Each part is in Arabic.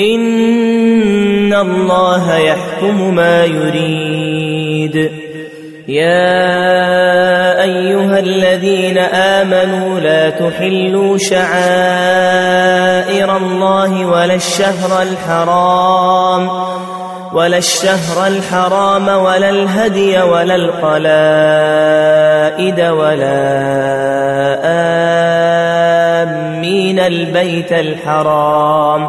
إن الله يحكم ما يريد. يا أيها الذين آمنوا لا تحلوا شعائر الله ولا الشهر الحرام ولا الشهر الحرام ولا الهدي ولا القلائد ولا آمين البيت الحرام.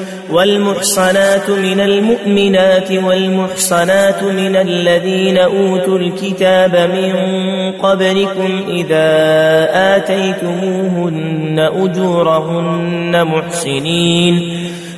والمحصنات من المؤمنات والمحصنات من الذين أوتوا الكتاب من قبلكم إذا آتيتموهن أجورهن محسنين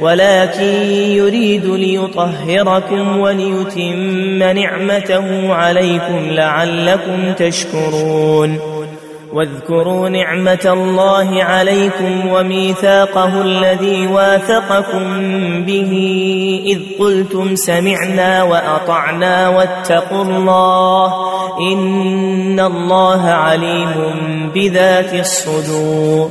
ولكن يريد ليطهركم وليتم نعمته عليكم لعلكم تشكرون. واذكروا نعمة الله عليكم وميثاقه الذي واثقكم به. إذ قلتم سمعنا وأطعنا واتقوا الله. إن الله عليم بذات الصدور.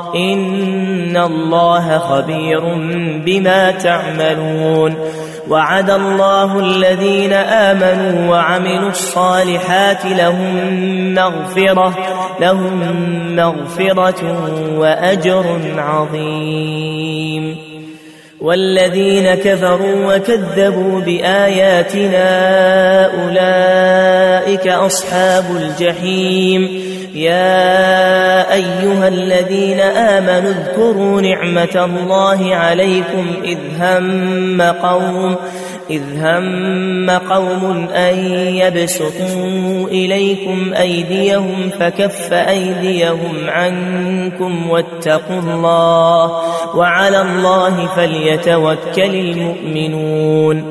إن الله خبير بما تعملون وعد الله الذين آمنوا وعملوا الصالحات لهم مغفرة لهم مغفرة وأجر عظيم. والذين كفروا وكذبوا بآياتنا أولئك أصحاب الجحيم. يا أيها الذين آمنوا اذكروا نعمة الله عليكم إذ هم قوم إذ هم قوم أن يبسطوا إليكم أيديهم فكف أيديهم عنكم واتقوا الله وعلى الله فليتوكل المؤمنون.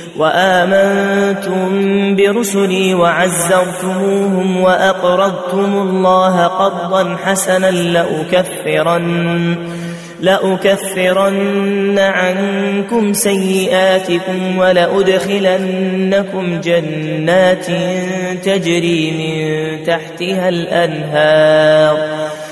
وآمنتم برسلي وعزرتموهم وأقرضتم الله قرضا حسنا لأكفرن لأكفرن عنكم سيئاتكم ولأدخلنكم جنات تجري من تحتها الأنهار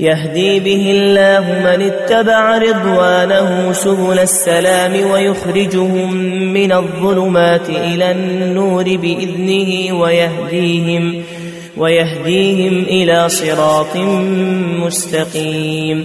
يهدي به الله من اتبع رضوانه سبل السلام ويخرجهم من الظلمات إلى النور بإذنه ويهديهم ويهديهم إلى صراط مستقيم.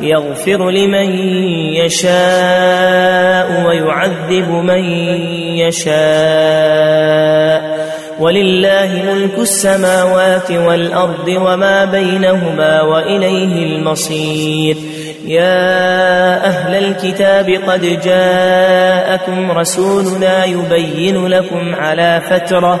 يغفر لمن يشاء ويعذب من يشاء. ولله ملك السماوات والأرض وما بينهما وإليه المصير. يا أهل الكتاب قد جاءكم رسولنا يبين لكم على فترة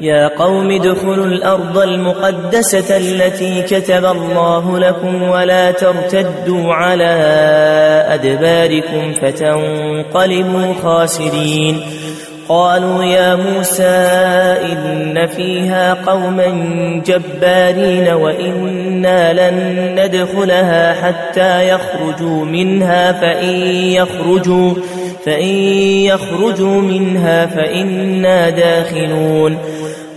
يا قوم ادخلوا الأرض المقدسة التي كتب الله لكم ولا ترتدوا على أدباركم فتنقلبوا خاسرين. قالوا يا موسى إن فيها قوما جبارين وإنا لن ندخلها حتى يخرجوا منها فإن يخرجوا فإن يخرجوا منها فإنا داخلون.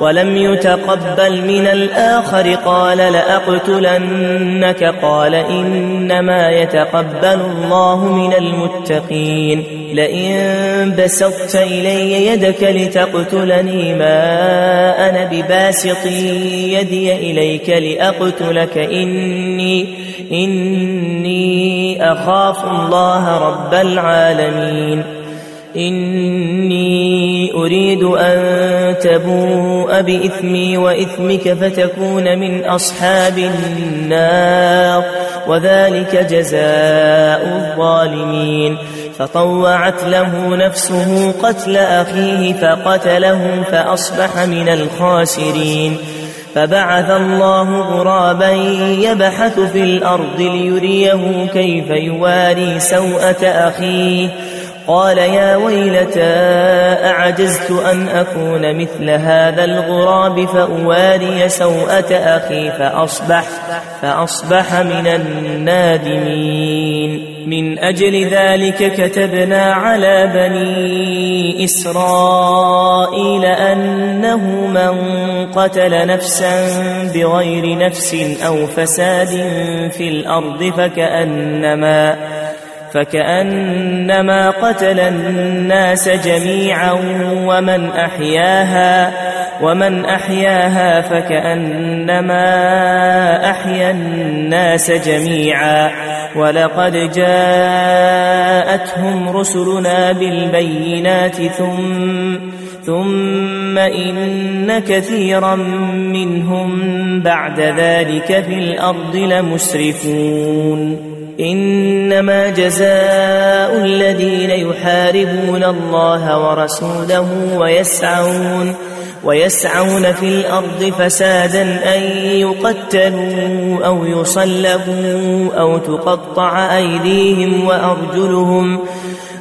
ولم يتقبل من الآخر قال لأقتلنك قال إنما يتقبل الله من المتقين لئن بسطت إلي يدك لتقتلني ما أنا بباسط يدي إليك لأقتلك إني إني أخاف الله رب العالمين إني أريد أن تبوء بإثمي وإثمك فتكون من أصحاب النار وذلك جزاء الظالمين. فطوعت له نفسه قتل أخيه فقتله فأصبح من الخاسرين. فبعث الله غرابا يبحث في الأرض ليريه كيف يواري سوءة أخيه. قال يا ويلتى أعجزت أن أكون مثل هذا الغراب فأواري سوءة أخي فأصبح فأصبح من النادمين. من أجل ذلك كتبنا على بني إسرائيل أنه من قتل نفسا بغير نفس أو فساد في الأرض فكأنما فكأنما قتل الناس جميعا ومن أحياها ومن أحياها فكأنما أحيا الناس جميعا. ولقد جاءتهم رسلنا بالبينات ثم ثم إن كثيرا منهم بعد ذلك في الأرض لمسرفون. إنما جزاء الذين يحاربون الله ورسوله ويسعون ويسعون في الأرض فسادا أن يقتلوا أو يصلبوا أو تقطع أيديهم وأرجلهم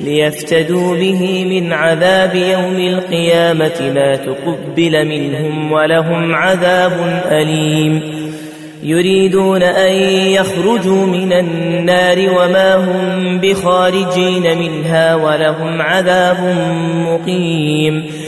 ليفتدوا به من عذاب يوم القيامة ما تقبل منهم ولهم عذاب أليم. يريدون أن يخرجوا من النار وما هم بخارجين منها ولهم عذاب مقيم.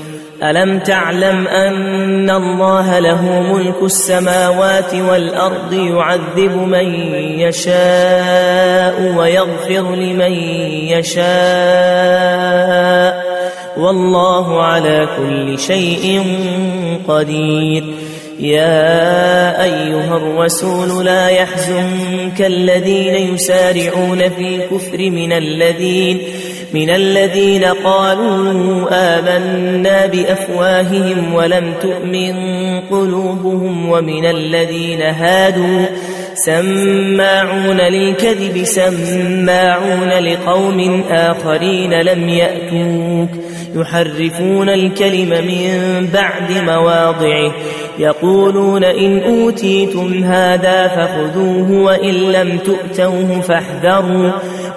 ألم تعلم أن الله له ملك السماوات والأرض يعذب من يشاء ويغفر لمن يشاء؟ والله على كل شيء قدير. يا أيها الرسول لا يحزنك الذين يسارعون في الكفر من الذين من الذين قالوا آمنا بأفواههم ولم تؤمن قلوبهم ومن الذين هادوا سماعون للكذب سماعون لقوم آخرين لم يأتوك يحرفون الكلم من بعد مواضعه يقولون إن أوتيتم هذا فخذوه وإن لم تؤتوه فاحذروا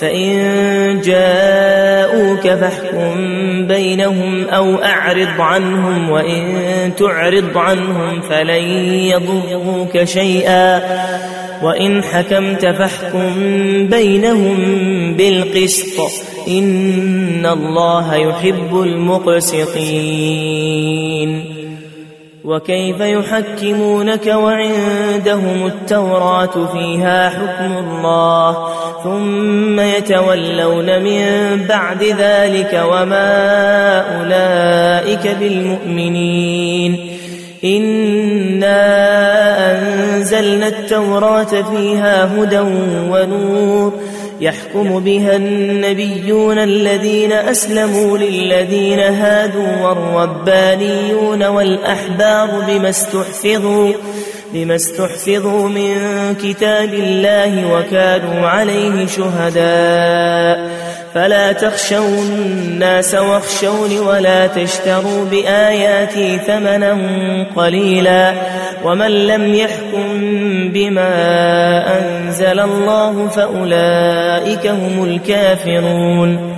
فإن جاءوك فاحكم بينهم أو أعرض عنهم وإن تعرض عنهم فلن يضروك شيئا وإن حكمت فاحكم بينهم بالقسط إن الله يحب المقسطين. وكيف يحكمونك وعندهم التوراة فيها حكم الله ثم يتولون من بعد ذلك وما أولئك بالمؤمنين. إنا أنزلنا التوراة فيها هدى ونور. يحكم بها النبيون الذين أسلموا للذين هادوا والربانيون والأحبار بما استحفظوا. بما استحفظوا من كتاب الله وكانوا عليه شهداء. فلا تخشوا الناس واخشوني ولا تشتروا بآياتي ثمنا قليلا. ومن لم يحكم بما أنزل الله فأولئك هم الكافرون.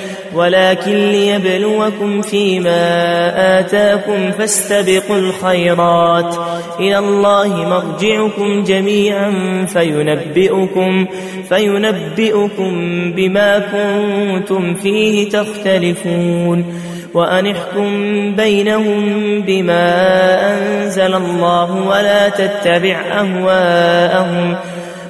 ولكن ليبلوكم فيما آتاكم فاستبقوا الخيرات. إلى الله مرجعكم جميعا فينبئكم فينبئكم بما كنتم فيه تختلفون. وأن احكم بينهم بما أنزل الله ولا تتبع أهواءهم.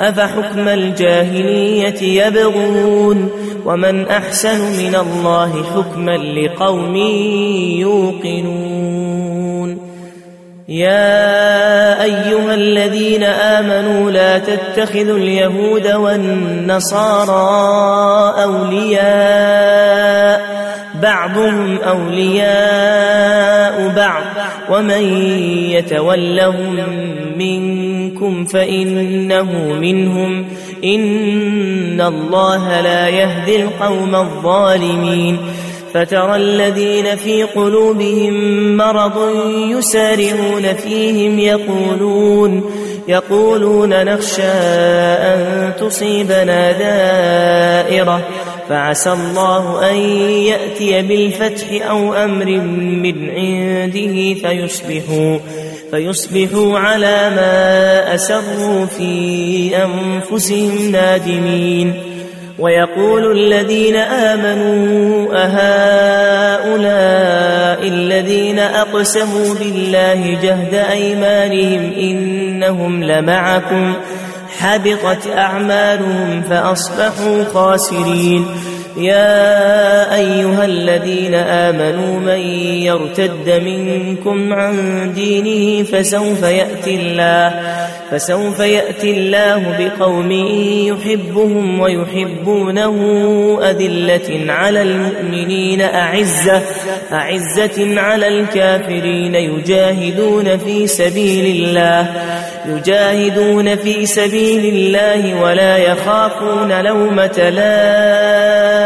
أفحكم الجاهلية يبغون ومن أحسن من الله حكما لقوم يوقنون يا أيها الذين آمنوا لا تتخذوا اليهود والنصارى أولياء بعضهم أولياء بعض ومن يتولهم منكم فإنه منهم. إن الله لا يهدي القوم الظالمين. فترى الذين في قلوبهم مرض يسارعون فيهم يقولون يقولون نخشى أن تصيبنا دائرة. فعسى الله أن يأتي بالفتح أو أمر من عنده فيصبحوا. فيصبحوا على ما أسروا في أنفسهم نادمين. ويقول الذين آمنوا أهؤلاء الذين أقسموا بالله جهد أيمانهم إنهم لمعكم. حبطت أعمالهم فأصبحوا خاسرين. يا أيها الذين آمنوا من يرتد منكم عن دينه فسوف يأتي الله فسوف يأتي الله بقوم يحبهم ويحبونه أذلة على المؤمنين أعزة أعزة على الكافرين يجاهدون في سبيل الله يجاهدون في سبيل الله ولا يخافون لومة لائم.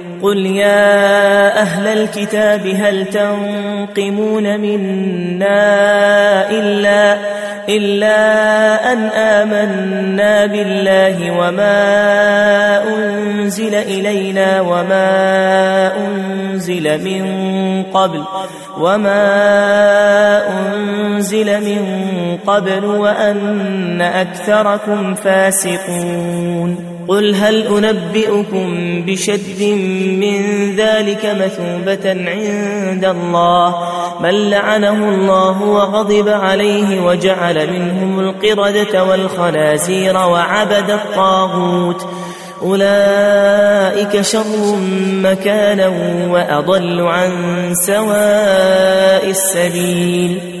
قل يا أهل الكتاب هل تنقمون منا الا الا ان امنا بالله وما انزل الينا وما انزل من قبل وما انزل من قبل وان اكثركم فاسقون قل هل أنبئكم بشد من ذلك مثوبة عند الله من لعنه الله وغضب عليه وجعل منهم القردة والخنازير وعبد الطاغوت أولئك شر مكانا وأضل عن سواء السبيل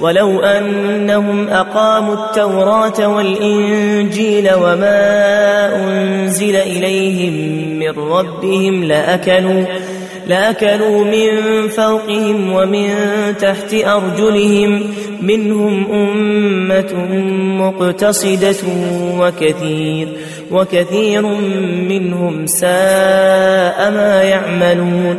ولو أنهم أقاموا التوراة والإنجيل وما أنزل إليهم من ربهم لأكلوا لأكلوا من فوقهم ومن تحت أرجلهم منهم أمة مقتصدة وكثير وكثير منهم ساء ما يعملون.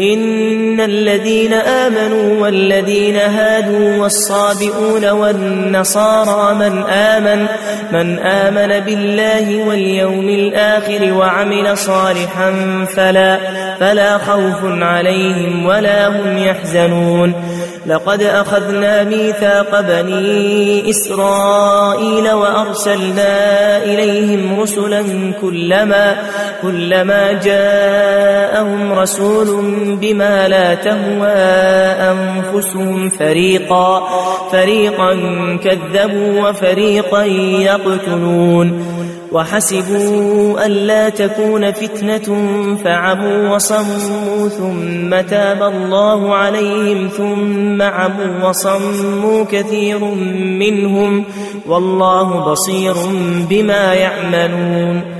إن الذين آمنوا والذين هادوا والصابئون والنصارى من آمن من آمن بالله واليوم الآخر وعمل صالحا فلا فلا خوف عليهم ولا هم يحزنون. لقد أخذنا ميثاق بني إسرائيل وأرسلنا إليهم رسلا كلما كلما جاءهم رسول بما لا تهوى أنفسهم فريقا فريقا كذبوا وفريقا يقتلون. وحسبوا ألا تكون فتنة فعموا وصموا ثم تاب الله عليهم ثم عموا وصموا كثير منهم. والله بصير بما يعملون.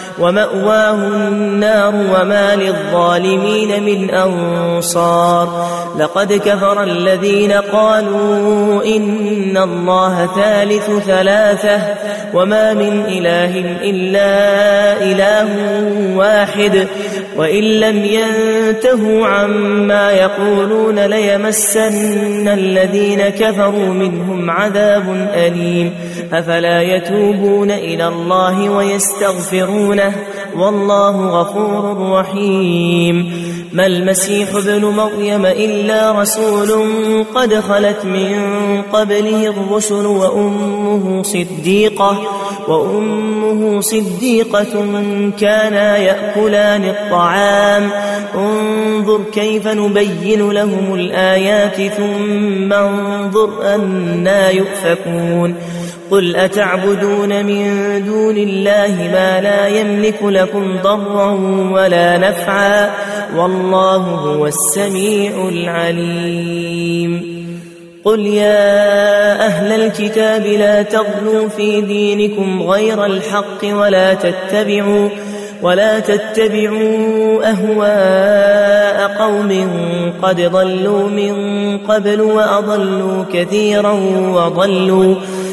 ومأواه النار وما للظالمين من أنصار. لقد كفر الذين قالوا إن الله ثالث ثلاثة وما من إله إلا إله واحد وإن لم ينتهوا عما يقولون ليمسن الذين كفروا منهم عذاب أليم. أفلا يتوبون إلى الله ويستغفرونه والله غفور رحيم. ما المسيح ابن مريم إلا رسول قد خلت من قبله الرسل وأمه صديقة وأمه صديقة كانا يأكلان الطعام. انظر كيف نبين لهم الآيات ثم انظر أنا يؤفكون. قل أتعبدون من دون الله ما لا يملك لكم ضرا ولا نفعا والله هو السميع العليم قل يا أهل الكتاب لا تغلوا في دينكم غير الحق ولا تتبعوا ولا تتبعوا أهواء قوم قد ضلوا من قبل وأضلوا كثيرا وضلوا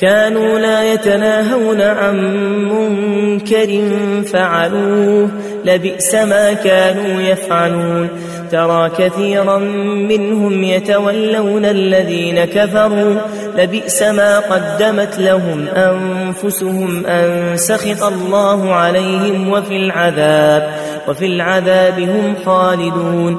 كانوا لا يتناهون عن منكر فعلوه لبئس ما كانوا يفعلون. ترى كثيرا منهم يتولون الذين كفروا لبئس ما قدمت لهم أنفسهم أن سخط الله عليهم وفي العذاب وفي العذاب هم خالدون.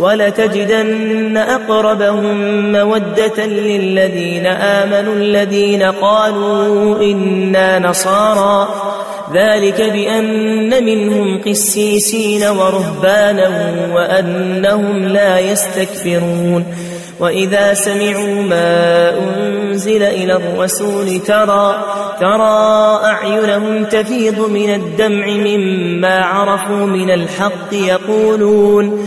ولتجدن أقربهم مودة للذين آمنوا الذين قالوا إنا نصارى. ذلك بأن منهم قسيسين ورهبانا وأنهم لا يستكبرون. وإذا سمعوا ما أنزل إلى الرسول ترى ترى أعينهم تفيض من الدمع مما عرفوا من الحق يقولون.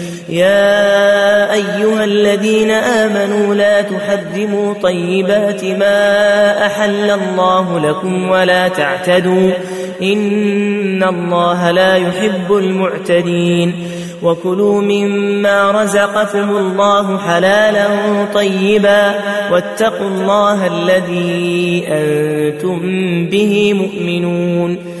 يا أيها الذين آمنوا لا تحرموا طيبات ما أحل الله لكم ولا تعتدوا إن الله لا يحب المعتدين وكلوا مما رزقكم الله حلالا طيبا واتقوا الله الذي أنتم به مؤمنون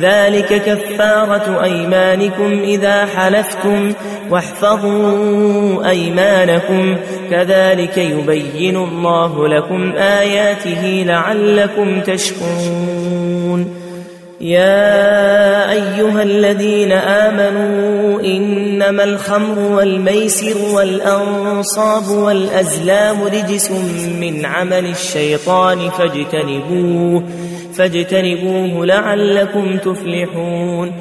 ذلك كفارة أيمانكم إذا حلفتم واحفظوا أيمانكم. كذلك يبين الله لكم آياته لعلكم تشكرون. يا أيها الذين آمنوا إنما الخمر والميسر والأنصاب والأزلام رجس من عمل الشيطان فاجتنبوه. فاجتنبوه لعلكم تفلحون.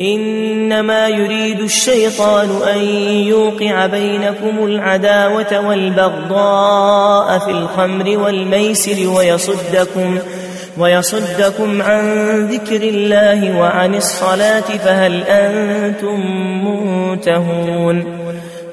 إنما يريد الشيطان أن يوقع بينكم العداوة والبغضاء في الخمر والميسر ويصدكم ويصدكم عن ذكر الله وعن الصلاة فهل أنتم منتهون؟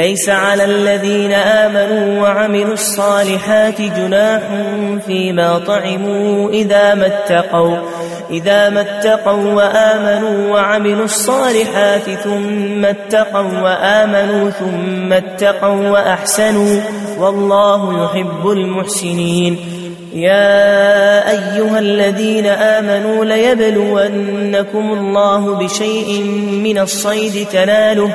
ليس على الذين آمنوا وعملوا الصالحات جناح فيما طعموا إذا ما اتقوا إذا ما اتقوا وآمنوا وعملوا الصالحات ثم اتقوا وآمنوا ثم اتقوا وأحسنوا والله يحب المحسنين. يا أيها الذين آمنوا ليبلونكم الله بشيء من الصيد تناله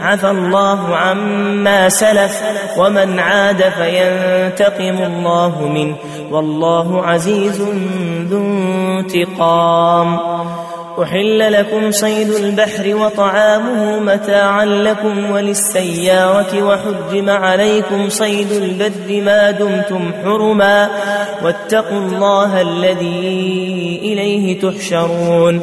عفى الله عما سلف ومن عاد فينتقم الله منه والله عزيز ذو انتقام. أحل لكم صيد البحر وطعامه متاعا لكم وللسيارة وحجم عليكم صيد البر ما دمتم حرما واتقوا الله الذي إليه تحشرون.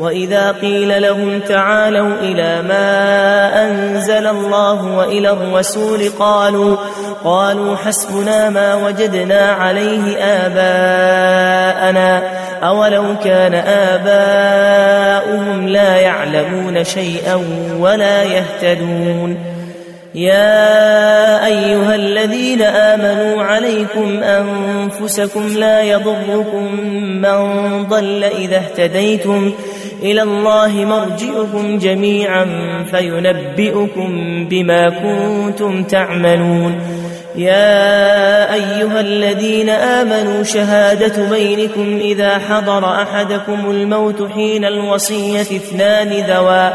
وإذا قيل لهم تعالوا إلى ما أنزل الله وإلى الرسول قالوا قالوا حسبنا ما وجدنا عليه آباءنا أولو كان آباؤهم لا يعلمون شيئا ولا يهتدون يا أيها الذين آمنوا عليكم أنفسكم لا يضركم من ضل إذا اهتديتم إلى الله مرجئكم جميعا فينبئكم بما كنتم تعملون. يا أيها الذين آمنوا شهادة بينكم إذا حضر أحدكم الموت حين الوصية اثنان ذوى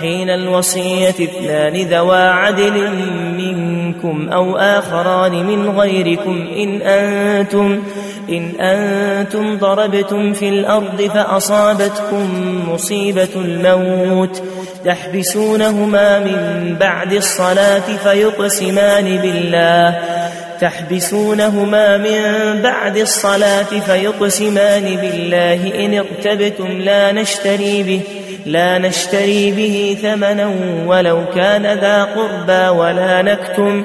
حين الوصية اثنان ذوى عدل منكم أو آخران من غيركم إن أنتم إن أنتم ضربتم في الأرض فأصابتكم مصيبة الموت تحبسونهما من بعد الصلاة فيقسمان بالله تحبسونهما من بعد الصلاة فيقسمان بالله إن ارتبتم لا نشتري به لا نشتري به ثمنا ولو كان ذا قربى ولا نكتم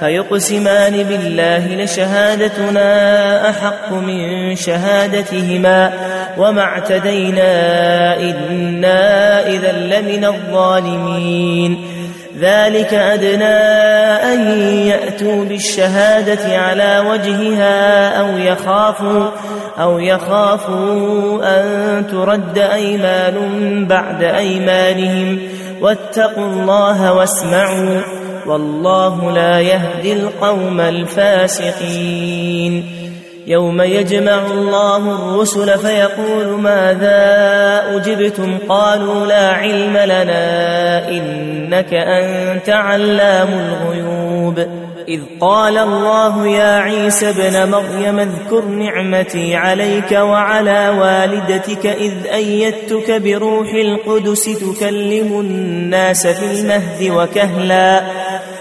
فيقسمان بالله لشهادتنا أحق من شهادتهما وما اعتدينا إنا إذا لمن الظالمين. ذلك أدنى أن يأتوا بالشهادة على وجهها أو يخافوا أو يخافوا أن ترد أيمان بعد أيمانهم. واتقوا الله واسمعوا. والله لا يهدي القوم الفاسقين. يوم يجمع الله الرسل فيقول ماذا أجبتم؟ قالوا لا علم لنا إنك أنت علام الغيوب. إذ قال الله يا عيسى ابن مريم اذكر نعمتي عليك وعلى والدتك إذ أيدتك بروح القدس تكلم الناس في المهد وكهلا.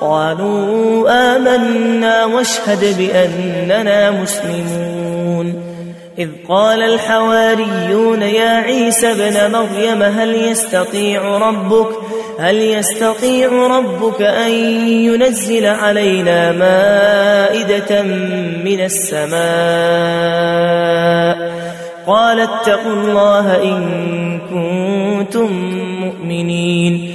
قالوا آمنا واشهد بأننا مسلمون. إذ قال الحواريون يا عيسى ابن مريم هل يستطيع ربك هل يستطيع ربك أن ينزل علينا مائدة من السماء؟ قال اتقوا الله إن كنتم مؤمنين.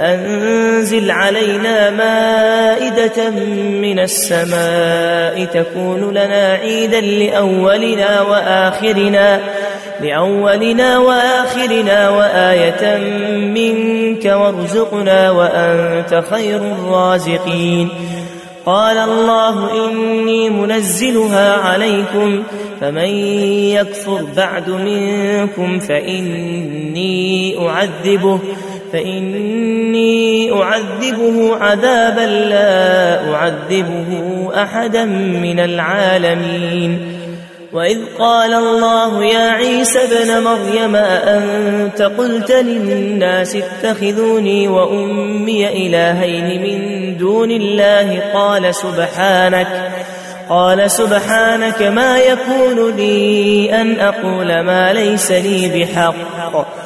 أنزل علينا مائدة من السماء تكون لنا عيدا لأولنا وآخرنا لأولنا وآخرنا وآية منك وارزقنا وأنت خير الرازقين. قال الله إني منزلها عليكم فمن يكفر بعد منكم فإني أعذبه. فإني أعذبه عذابا لا أعذبه أحدا من العالمين. وإذ قال الله يا عيسى ابن مريم أأنت قلت للناس اتخذوني وأمي إلهين من دون الله؟ قال سبحانك قال سبحانك ما يكون لي أن أقول ما ليس لي بحق.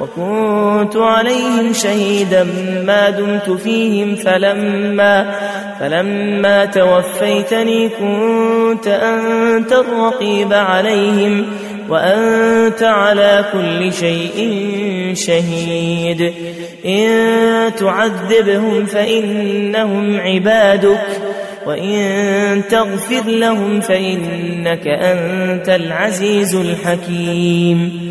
وكنت عليهم شهيدا ما دمت فيهم فلما فلما توفيتني كنت أنت الرقيب عليهم وأنت على كل شيء شهيد. إن تعذبهم فإنهم عبادك وإن تغفر لهم فإنك أنت العزيز الحكيم.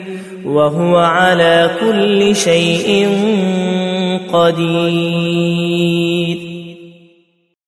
وهو على كل شيء قدير.